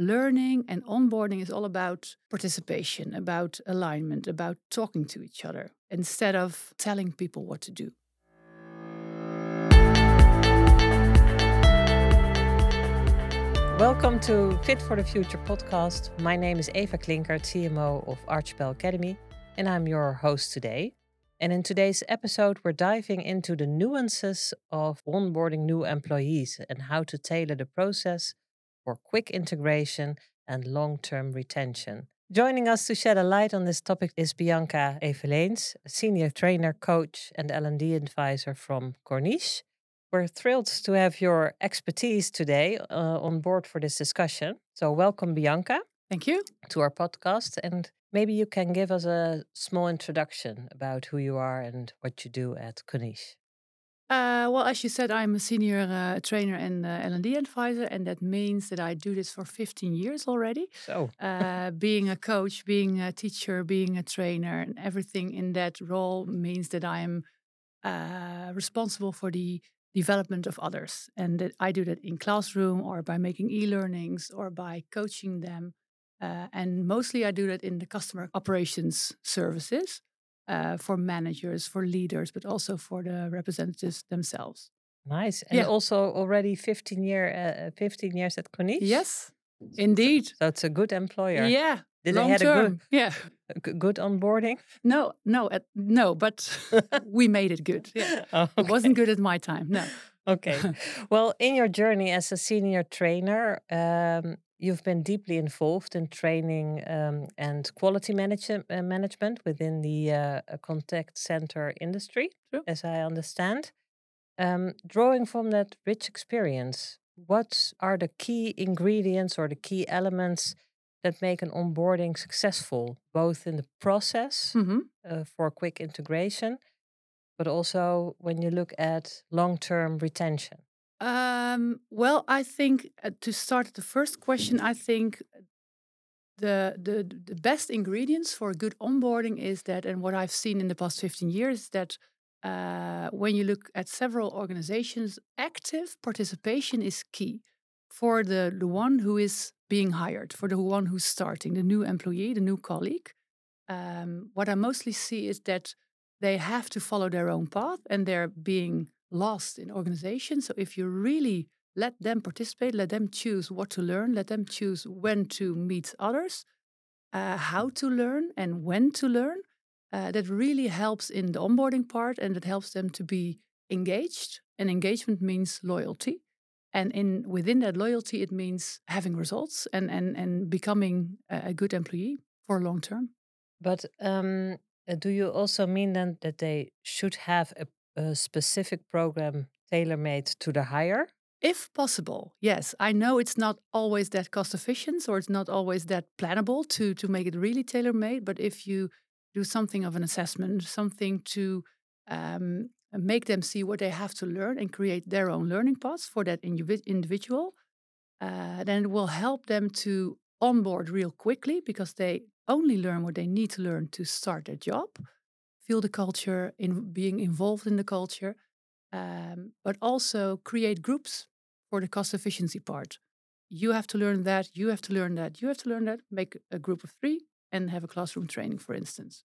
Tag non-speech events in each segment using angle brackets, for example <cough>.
learning and onboarding is all about participation, about alignment, about talking to each other instead of telling people what to do. Welcome to Fit for the Future podcast. My name is Eva Klinkert, CMO of Archipel Academy, and I'm your host today. And in today's episode, we're diving into the nuances of onboarding new employees and how to tailor the process for quick integration and long term retention. Joining us to shed a light on this topic is Bianca Eveleens, senior trainer, coach, and L&D advisor from Coniche. We're thrilled to have your expertise today uh, on board for this discussion. So, welcome, Bianca. Thank you. To our podcast. And maybe you can give us a small introduction about who you are and what you do at Coniche. Uh, well, as you said, I'm a senior uh, trainer and uh, L&D advisor, and that means that I do this for 15 years already. So, <laughs> uh, being a coach, being a teacher, being a trainer, and everything in that role means that I am uh, responsible for the development of others, and that I do that in classroom or by making e-learnings or by coaching them, uh, and mostly I do that in the customer operations services uh, for managers, for leaders, but also for the representatives themselves. Nice. And yeah. also already 15 year uh, 15 years at Coniche? Yes. Indeed. So, it's a good employer. Yeah. Did Long they had term. a good yeah. A good onboarding? No, no, uh, no, but <laughs> we made it good. Yeah. Oh, okay. It wasn't good at my time. No. Okay. <laughs> well, in your journey as a senior trainer, um, You've been deeply involved in training um, and quality manage uh, management within the uh, contact center industry, True. as I understand. Um, drawing from that rich experience, what are the key ingredients or the key elements that make an onboarding successful, both in the process mm -hmm. uh, for quick integration, but also when you look at long term retention? Um, well, I think uh, to start the first question, I think the, the the best ingredients for good onboarding is that, and what I've seen in the past 15 years, that uh, when you look at several organizations, active participation is key for the, the one who is being hired, for the one who's starting, the new employee, the new colleague. Um, what I mostly see is that they have to follow their own path and they're being lost in organizations. So if you really let them participate, let them choose what to learn, let them choose when to meet others, uh, how to learn, and when to learn, uh, that really helps in the onboarding part and it helps them to be engaged. And engagement means loyalty. And in within that loyalty, it means having results and and and becoming a good employee for long term. But um, uh, do you also mean then that they should have a a specific program tailor made to the hire? If possible, yes. I know it's not always that cost efficient or it's not always that plannable to, to make it really tailor made. But if you do something of an assessment, something to um, make them see what they have to learn and create their own learning paths for that individual, uh, then it will help them to onboard real quickly because they only learn what they need to learn to start their job feel the culture, in being involved in the culture, um, but also create groups for the cost efficiency part. You have to learn that, you have to learn that, you have to learn that, make a group of three and have a classroom training, for instance.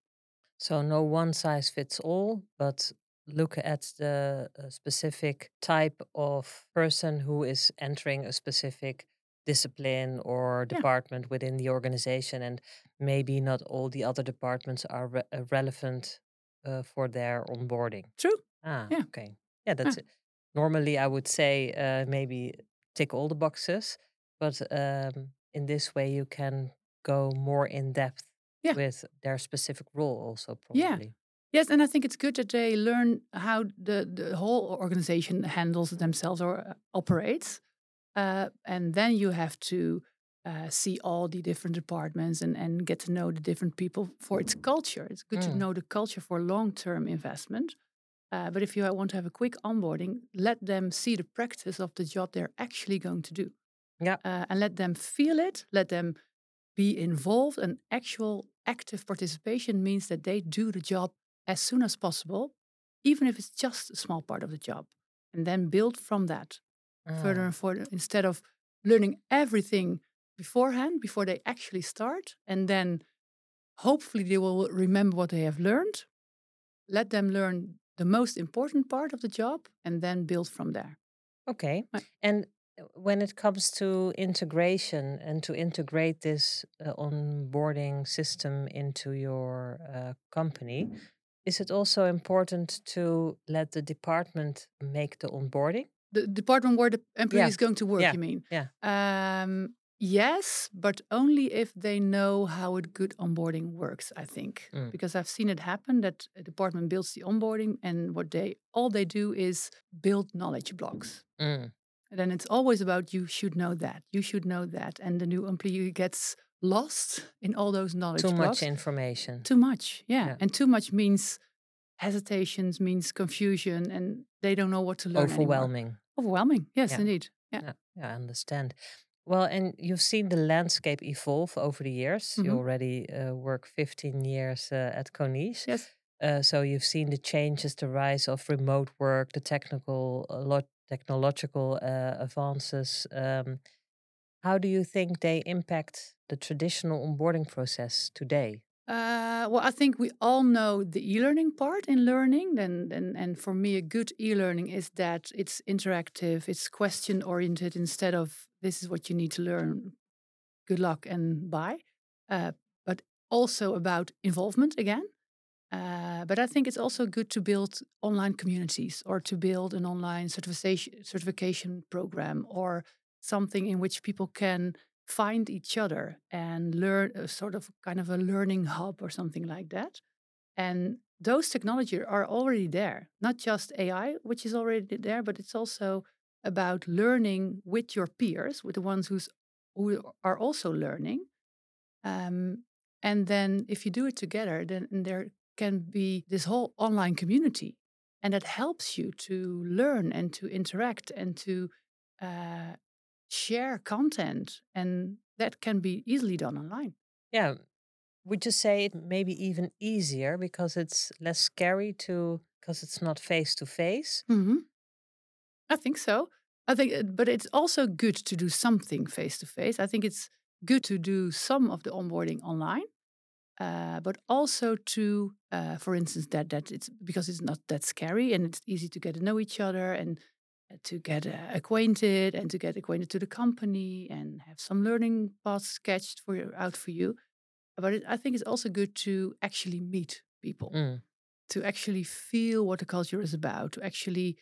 So, no one size fits all, but look at the uh, specific type of person who is entering a specific discipline or department yeah. within the organization and maybe not all the other departments are re- uh, relevant uh, for their onboarding. True. Ah, yeah. okay. Yeah, that's it. Normally, I would say uh, maybe tick all the boxes, but um, in this way, you can go more in depth yeah. with their specific role, also probably. Yeah. Yes, and I think it's good that they learn how the, the whole organization handles themselves or uh, operates. Uh, and then you have to uh, see all the different departments and, and get to know the different people for its culture. It's good mm. to know the culture for long term investment. Uh, but if you want to have a quick onboarding, let them see the practice of the job they're actually going to do. Yeah. Uh, and let them feel it, let them be involved. And actual active participation means that they do the job as soon as possible, even if it's just a small part of the job. And then build from that further ah. and further instead of learning everything beforehand before they actually start, and then hopefully they will remember what they have learned. Let them learn the most important part of the job, and then build from there. Okay. Right. And uh, when it comes to integration and to integrate this uh, onboarding system into your uh, company, is it also important to let the department make the onboarding? The department where the employee Yeah. is going to work, Yeah. you mean? Yeah. Um, yes, but only if they know how a good onboarding works, I think. Mm. Because I've seen it happen that a department builds the onboarding and what they all they do is build knowledge blocks. Mm. And then it's always about you should know that, you should know that. And the new employee gets lost in all those knowledge blocks. Too blocks. much information. Too much, yeah. Yeah. And too much means hesitations, means confusion, and they don't know what to learn. anymore. Overwhelming. Yes, Yeah. indeed. Yeah. Yeah, yeah, I understand. Well, and you've seen the landscape evolve over the years. You Mhm. already uh, work 15 years uh, at Coniche. Yes. Uh, so you've seen the changes, the rise of remote work, the technical, uh, lo- technological uh, advances. Um, how do you think they impact the traditional onboarding process today? Uh, well, I think we all know the e-learning part in learning. Then, then, and for me, a good e-learning is that it's interactive, it's question-oriented instead of this is what you need to learn. Good luck and bye. Uh, but also about involvement again. Uh, but I think it's also good to build online communities or to build an online certification certification program or something in which people can find each other and learn a sort of kind of a learning hub or something like that. And those technology are already there, not just AI, which is already there, but it's also about learning with your peers, with the ones who's who are also learning. Um, and then if you do it together, then there can be this whole online community, and that helps you to learn and to interact and to uh, share content, and that can be easily done online. Yeah. Would you say it may be even easier because it's less scary to, because it's not face to face? hmm I think so. I think, uh, but it's also good to do something face to face. I think it's good to do some of the onboarding online, uh, but also to, uh, for instance, that that it's because it's not that scary and it's easy to get to know each other and to get uh, acquainted and to get acquainted to the company and have some learning paths sketched for out for you. But it, I think it's also good to actually meet people Mm. to actually feel what the culture is about, to actually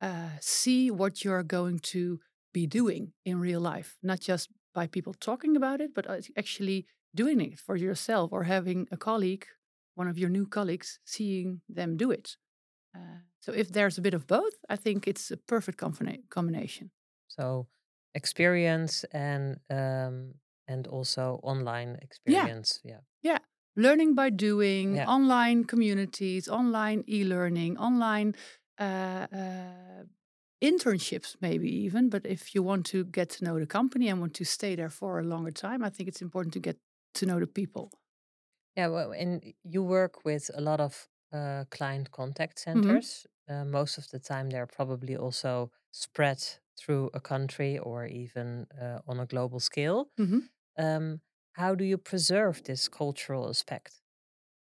uh, see what you're going to be doing in real life, not just by people talking about it, but actually doing it for yourself or having a colleague, one of your new colleagues, seeing them do it. Uh, so if there's a bit of both, I think it's a perfect combina- combination. So experience and um, and also online experience. Yeah. Yeah. Learning by doing, Yeah. online communities, online e-learning, online uh, uh, internships, maybe even. But if you want to get to know the company and want to stay there for a longer time, I think it's important to get to know the people. Yeah, well, and you work with a lot of uh, client contact Mm-hmm. centers. Uh, most of the time, they're probably also spread through a country or even uh, on a global scale. Mhm. Um, how do you preserve this cultural aspect?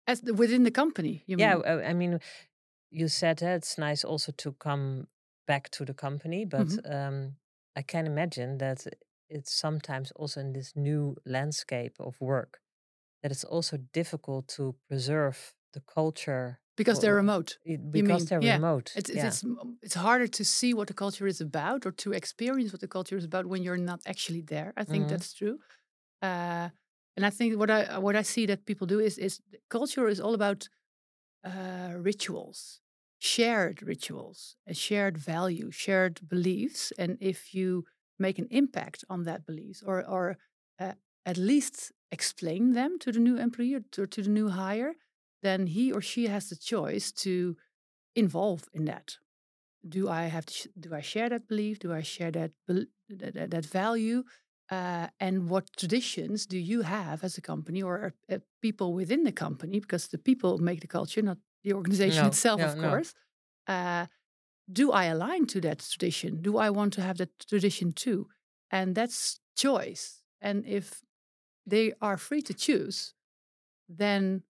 As the, within the company, you yeah, mean? uh, I mean, you said uh, it's nice also to come back to the company, but Mhm. um, I can imagine that it's sometimes also in this new landscape of work that it's also difficult to preserve the culture Because they're remote. it- because mean? they're yeah. remote. It's, it's, yeah. it's, it's harder to see what the culture is about or to experience what the culture is about when you're not actually there. I think Mhm. that's true. Uh, and I think what I what I see that people do is is culture is all about uh, rituals, shared rituals, a shared value, shared beliefs. And if you make an impact on that beliefs, or or uh, at least explain them to the new employee or to, to the new hire, then he or she has the choice to involve in that. Do I have to? sh- Do I share that belief? Do I share that bel- that, that, value? Uh, and what traditions do you have as a company or uh, people within the company? Because the people make the culture, not the organization <laughs> No, itself, no, of no. course. Uh, do I align to that tradition? Do I want to have that tradition too? And that's choice. And if they are free to choose, then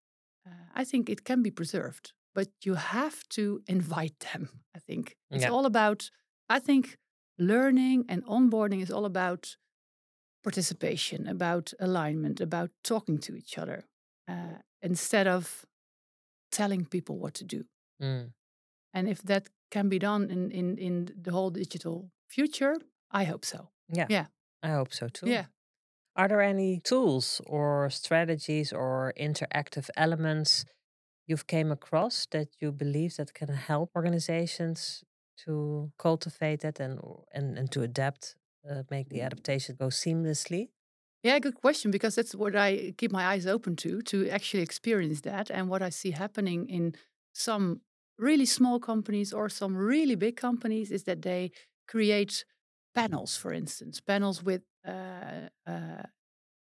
uh, I think it can be preserved. But you have to invite <laughs> them, I think. It's Yeah. all about, I think learning and onboarding is all about participation, about alignment, about talking to each other uh, instead of telling people what to do. Mm. And if that can be done in, in, in the whole digital future, I hope so. Yeah. Yeah. I hope so too. Yeah. Are there any tools or strategies or interactive elements you've came across that you believe that can help organizations to cultivate that and and, and to adapt, uh, make the adaptation go seamlessly? Yeah, good question because that's what I keep my eyes open to to actually experience that and what I see happening in some really small companies or some really big companies is that they create panels, for instance, panels with uh, uh,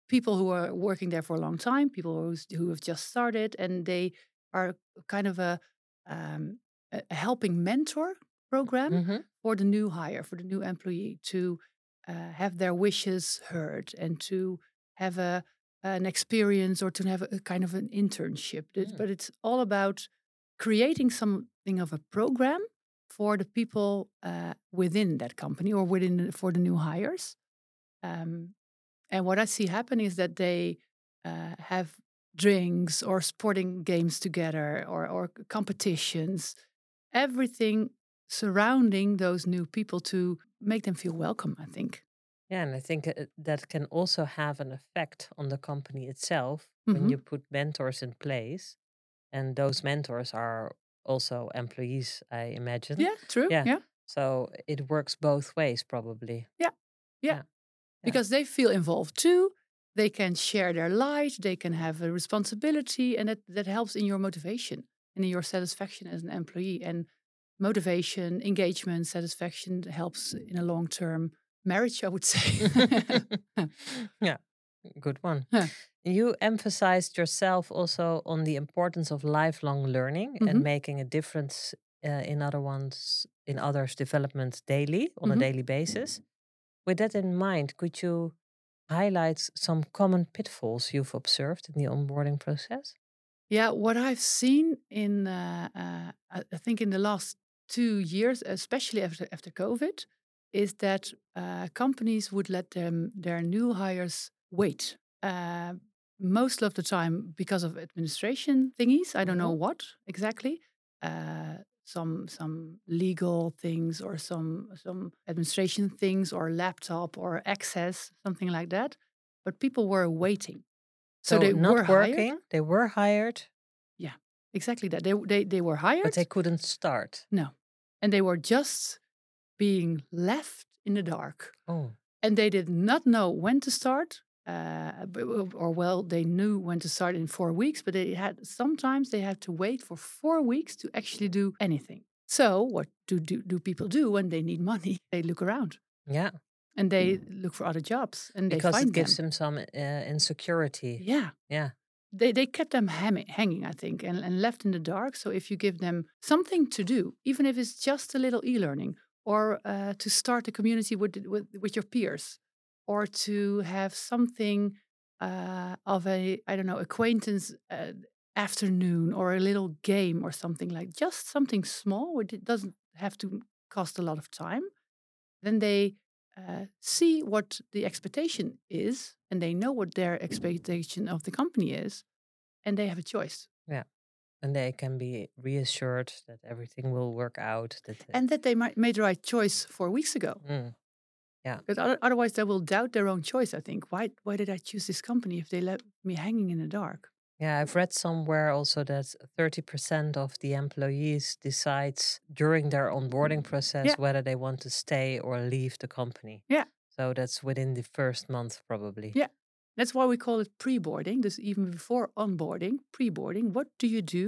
people who are working there for a long time, people who have just started, and they are kind of a, um, a helping mentor program hmm for the new hire, for the new employee to uh, have their wishes heard and to have a an experience or to have a, a kind of an internship. Mm. But it's all about creating something of a program for the people uh, within that company or within the, for the new hires. Um, and what I see happen is that they uh, have drinks or sporting games together or, or competitions, everything surrounding those new people to make them feel welcome, I think. Yeah, and I think uh, that can also have an effect on the company itself when Mhm. you put mentors in place, and those mentors are also employees, I imagine. Yeah, true. Yeah. Yeah. So it works both ways, probably. Yeah. Yeah. Because they feel involved too. They can share their light, they can have a responsibility, and that, that helps in your motivation and in your satisfaction as an employee. And motivation, engagement, satisfaction helps in a long term marriage, I would say. <laughs> <laughs> yeah, good one. You emphasized yourself also on the importance of lifelong learning Mhm. and making a difference uh, in other ones in others' development daily on Mhm. a daily basis. With that in mind, could you highlight some common pitfalls you've observed in the onboarding process? Yeah, what I've seen in, uh, uh, I I think in the last two years, especially after after COVID, is that uh, companies would let them their new hires wait. Uh, most of the time because of administration thingies. I don't know what exactly. Uh, some some legal things or some some administration things or laptop or access something like that. But people were waiting. So, they not were hired. working, they were hired, Yeah, Exactly that. They they they were hired. but they couldn't start. no, and they were just being left in the dark, Oh, and they did not know when to start. Uh, or well, they knew when to start in four weeks, but they had sometimes they had to wait for four weeks to actually do anything. So what do do, do people do when they need money? <laughs> They look around yeah, and they look for other jobs and they because find it gives them. them some uh, insecurity. Yeah, Yeah. they they kept them hanging, I think, and, and left in the dark. So if you give them something to do, even if it's just a little e-learning, or uh, to start a community with with with your peers, or to have something uh, of a I don't know acquaintance uh, afternoon, or a little game, or something like just something small. It doesn't have to cost a lot of time. Then they uh, see what the expectation is and they know what their expectation of the company is and they have a choice Yeah. And they can be reassured that everything will work out. That and that they might made the right choice four weeks ago Mm, but other- otherwise they will doubt their own choice i think why why did i choose this company if they left me hanging in the dark Yeah, I've read somewhere also that 30% of the employees decides during their onboarding process Yeah. whether they want to stay or leave the company. Yeah. So that's within the first month probably. Yeah. that's why we call it pre-boarding dus even before onboarding pre-boarding what do you do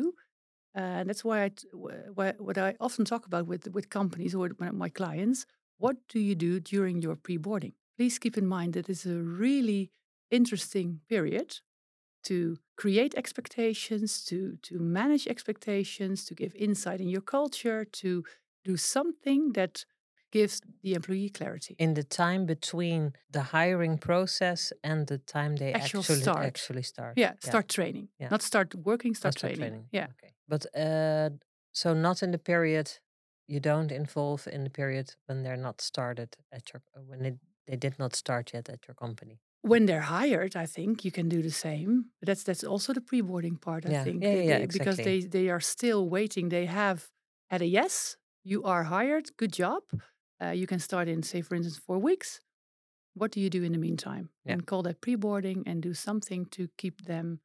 uh, and that's why I t- wh- wh- what I often talk about with with companies or with my clients. What do you do during your pre-boarding? Please keep in mind that it's a really interesting period to create expectations, to to manage expectations, to give insight in your culture, to do something that gives the employee clarity. In the time between the hiring process and the time they Actual actually start. actually start. Yeah, start training. Yeah. Not start working, start, start training. Yeah. Okay. But uh, so not in the period you don't involve in the period when they're not started at your uh, when they, they did not start yet at your company. When they're hired, I think you can do the same. But that's that's also the pre-boarding part, I Yeah. think. Yeah, yeah, yeah, they- Because they, they are still waiting. They have had a yes, you are hired, good job. Uh, you can start in, say, for instance, four weeks. What do you do in the meantime? Yeah. And call that pre-boarding and do something to keep them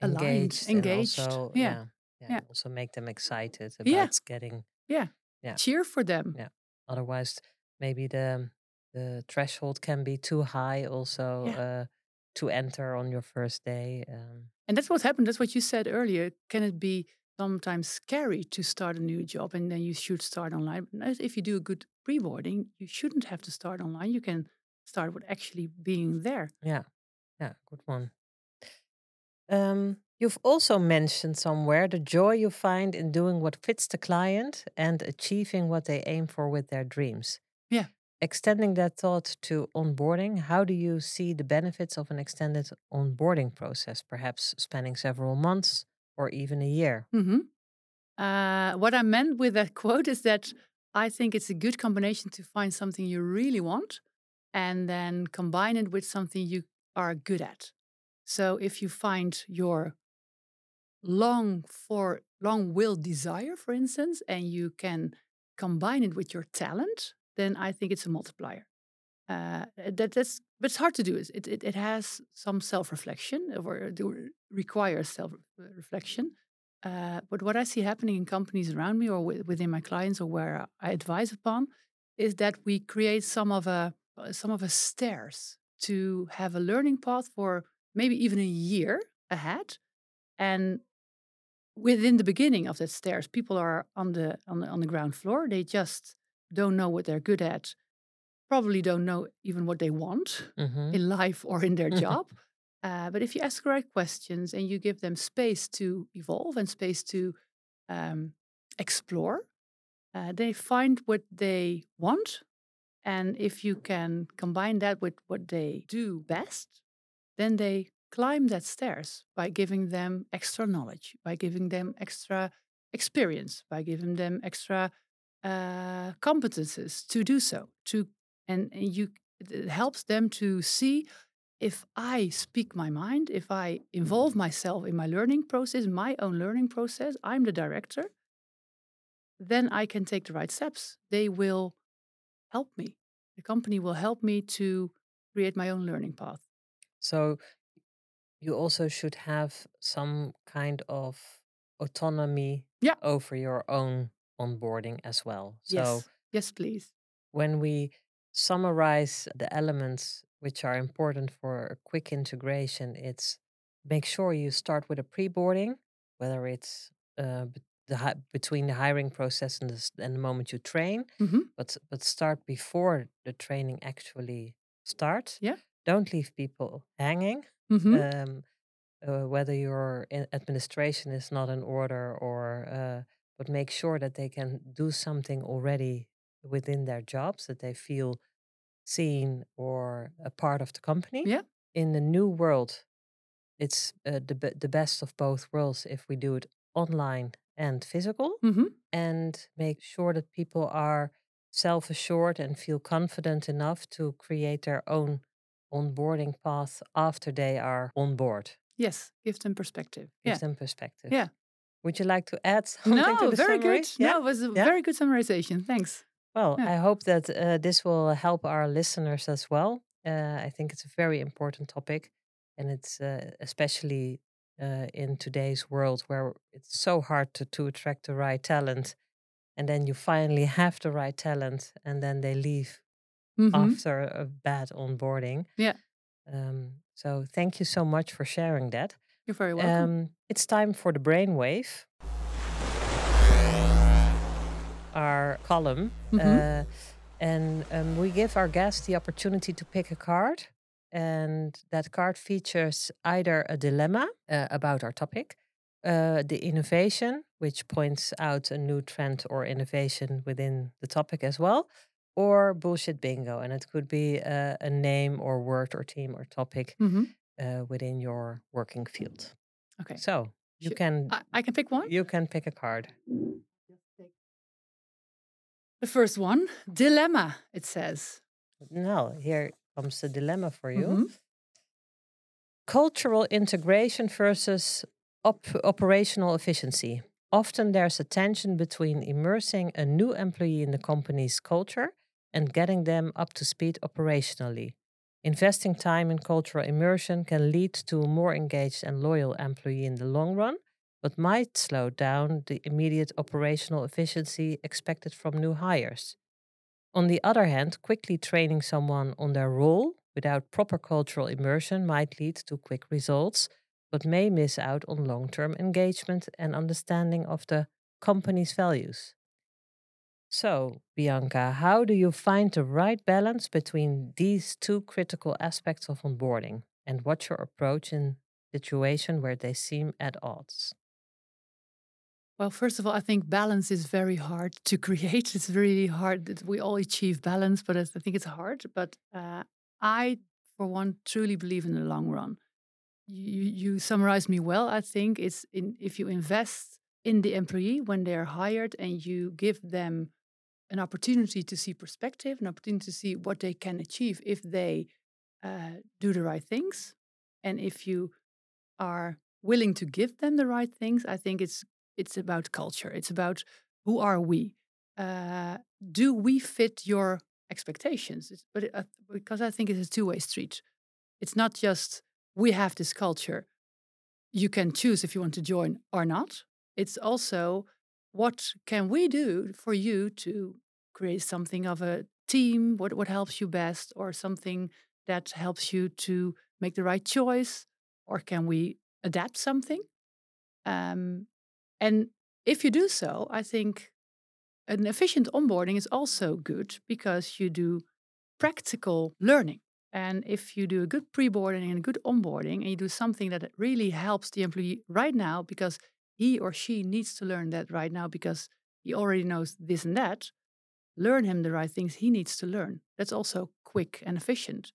aligned, Engaged, engaged. also yeah. yeah, yeah, Yeah. also make them excited about getting. Yeah. Yeah. Cheer for them. Yeah. Otherwise, maybe the the threshold can be too high also uh, to enter on your first day. Um, And that's what happened. That's what you said earlier. Can it be sometimes scary to start a new job and then you should start online? But If you do a good pre-boarding, you shouldn't have to start online. You can start with actually being there. Yeah, yeah, good one. Um, you've also mentioned somewhere the joy you find in doing what fits the client and achieving what they aim for with their dreams. Yeah. Extending that thought to onboarding, how do you see the benefits of an extended onboarding process, perhaps spanning several months or even a year? hmm Uh, what I meant with that <laughs> quote is that I think it's a good combination to find something you really want and then combine it with something you are good at. So if you find your long for long will desire, for instance, and you can combine it with your talent, then I think it's a multiplier. Uh, that that's but it's hard to do. It it, it has some self reflection or it requires self reflection. Uh, but what I see happening in companies around me or wi- within my clients or where I advise upon is that we create some of a uh, some of a stairs to have a learning path for maybe even a year ahead, and within the beginning of that stairs, people are on the on the on the ground floor. They just don't know what they're good at. Probably don't know even what they want hmm in life or in their <laughs> job. Uh, but if you ask the right questions and you give them space to evolve and space to um, explore, uh, they find what they want. And if you can combine that with what they do best, then they climb that stairs by giving them extra knowledge, by giving them extra experience, by giving them extra uh, competences to do so. To and, and you, it helps them to see if I speak my mind, if I involve myself in my learning process, my own learning process, I'm the director, then I can take the right steps. They will help me. The company will help me to create my own learning path. So you also should have some kind of autonomy Yeah. over your own onboarding as well. So yes. Yes, please. when we summarize the elements which are important for a quick integration, it's make sure you start with a pre-boarding, whether it's uh, the hi- between the hiring process and the, and the moment you train, hmm but but start before the training actually starts. Yeah. Don't leave people hanging. Hmm Um, uh, whether your administration is not in order or uh, but make sure that they can do something already within their jobs that they feel seen or a part of the company. Yeah. in the new world it's uh, the, the best of both worlds if we do it online and physical hmm and make sure that people are self-assured and feel confident enough to create their own onboarding path after they are on board Yes. Give them perspective. Give yeah. them perspective. Yeah. Would you like to add <laughs> something to No, the very summary? good. Yeah. No, it was a Yeah? very good summarization. Thanks. Well, Yeah. I hope that uh, this will help our listeners as well. Uh, I think it's a very important topic, and it's uh, especially uh, in today's world where it's so hard to, to attract the right talent, and then you finally have the right talent, and then they leave Mhm. after a bad onboarding. Yeah. Um, so thank you so much for sharing that. You're very welcome. Um, it's time for the brainwave, our column, Mhm. uh, and um, we give our guests the opportunity to pick a card, and that card features either a dilemma uh, about our topic, uh, the innovation, which points out a new trend or innovation within the topic as well, or bullshit bingo. And it could be a, a name or word or team or topic hmm uh, within your working field. Okay. So you can I, I can pick one. you can pick a card. The first one, dilemma. It says. Now here comes the dilemma for you. Mhm. Cultural integration versus op- operational efficiency. Often there's a tension between immersing a new employee in the company's culture and getting them up to speed operationally. Investing time in cultural immersion can lead to a more engaged and loyal employee in the long run, but might slow down the immediate operational efficiency expected from new hires. On the other hand, quickly training someone on their role without proper cultural immersion might lead to quick results, but may miss out on long term engagement and understanding of the company's values. So, Bianca, how do you find the right balance between these two critical aspects of onboarding? And what's your approach in situation where they seem at odds? Well, first of all, I think balance is very hard to <laughs> create. It's really hard that we all achieve balance, but I think it's hard. But uh, I, for one, truly believe in the long run. You, you summarized me well. I think it's in if you invest in the employee when they're hired and you give them an opportunity to see perspective, an opportunity to see what they can achieve if they uh, do the right things, and if you are willing to give them the right things, I think it's it's about culture. It's about who are we? Uh, do we fit your expectations? It's, but it, uh, because I think it's a two way street. It's not just we have this culture. You can choose if you want to join or not. It's also what can we do for you to create something of a team? What what helps you best, or something that helps you to make the right choice, or can we adapt something? Um, and if you do so, I think an efficient onboarding is also good because you do practical learning. And if you do a good pre-boarding and a good onboarding and you do something that really helps the employee right now because he or she needs to learn that right now because he already knows this and that, learn him the right things he needs to learn. That's also quick and efficient,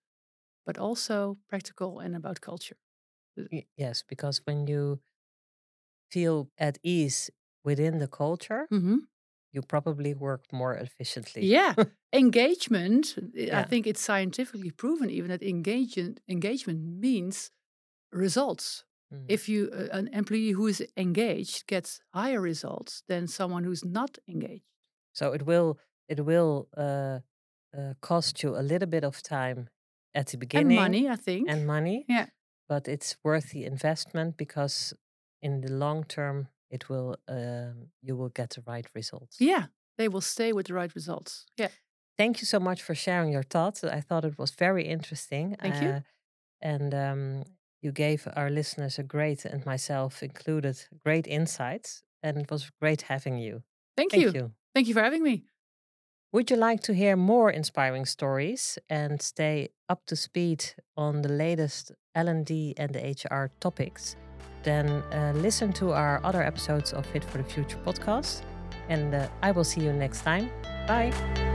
but also practical and about culture. Yes, because when you feel at ease within the culture, Mm-hmm. you probably work more efficiently. Yeah, <laughs> engagement. I think it's scientifically proven even that engagement engagement means results. Mm. If you uh, an employee who is engaged gets higher results than someone who's not engaged. So it will it will uh, uh, cost you a little bit of time at the beginning And money, I think. and money, yeah, but it's worth the investment because in the long term it will um, you will get the right results. yeah, they will stay with the right results. Yeah, Thank you so much for sharing your thoughts. I thought it was very interesting. Thank you. Uh, and um, you gave our listeners a great, and myself included, great insights. And it was great having you. thank, Thank you. you. Thank you for having me. Would you like to hear more inspiring stories and stay up to speed on the latest L&D and HR topics? Then uh, listen to our other episodes of Fit for the Future podcast. And uh, I will see you next time. Bye.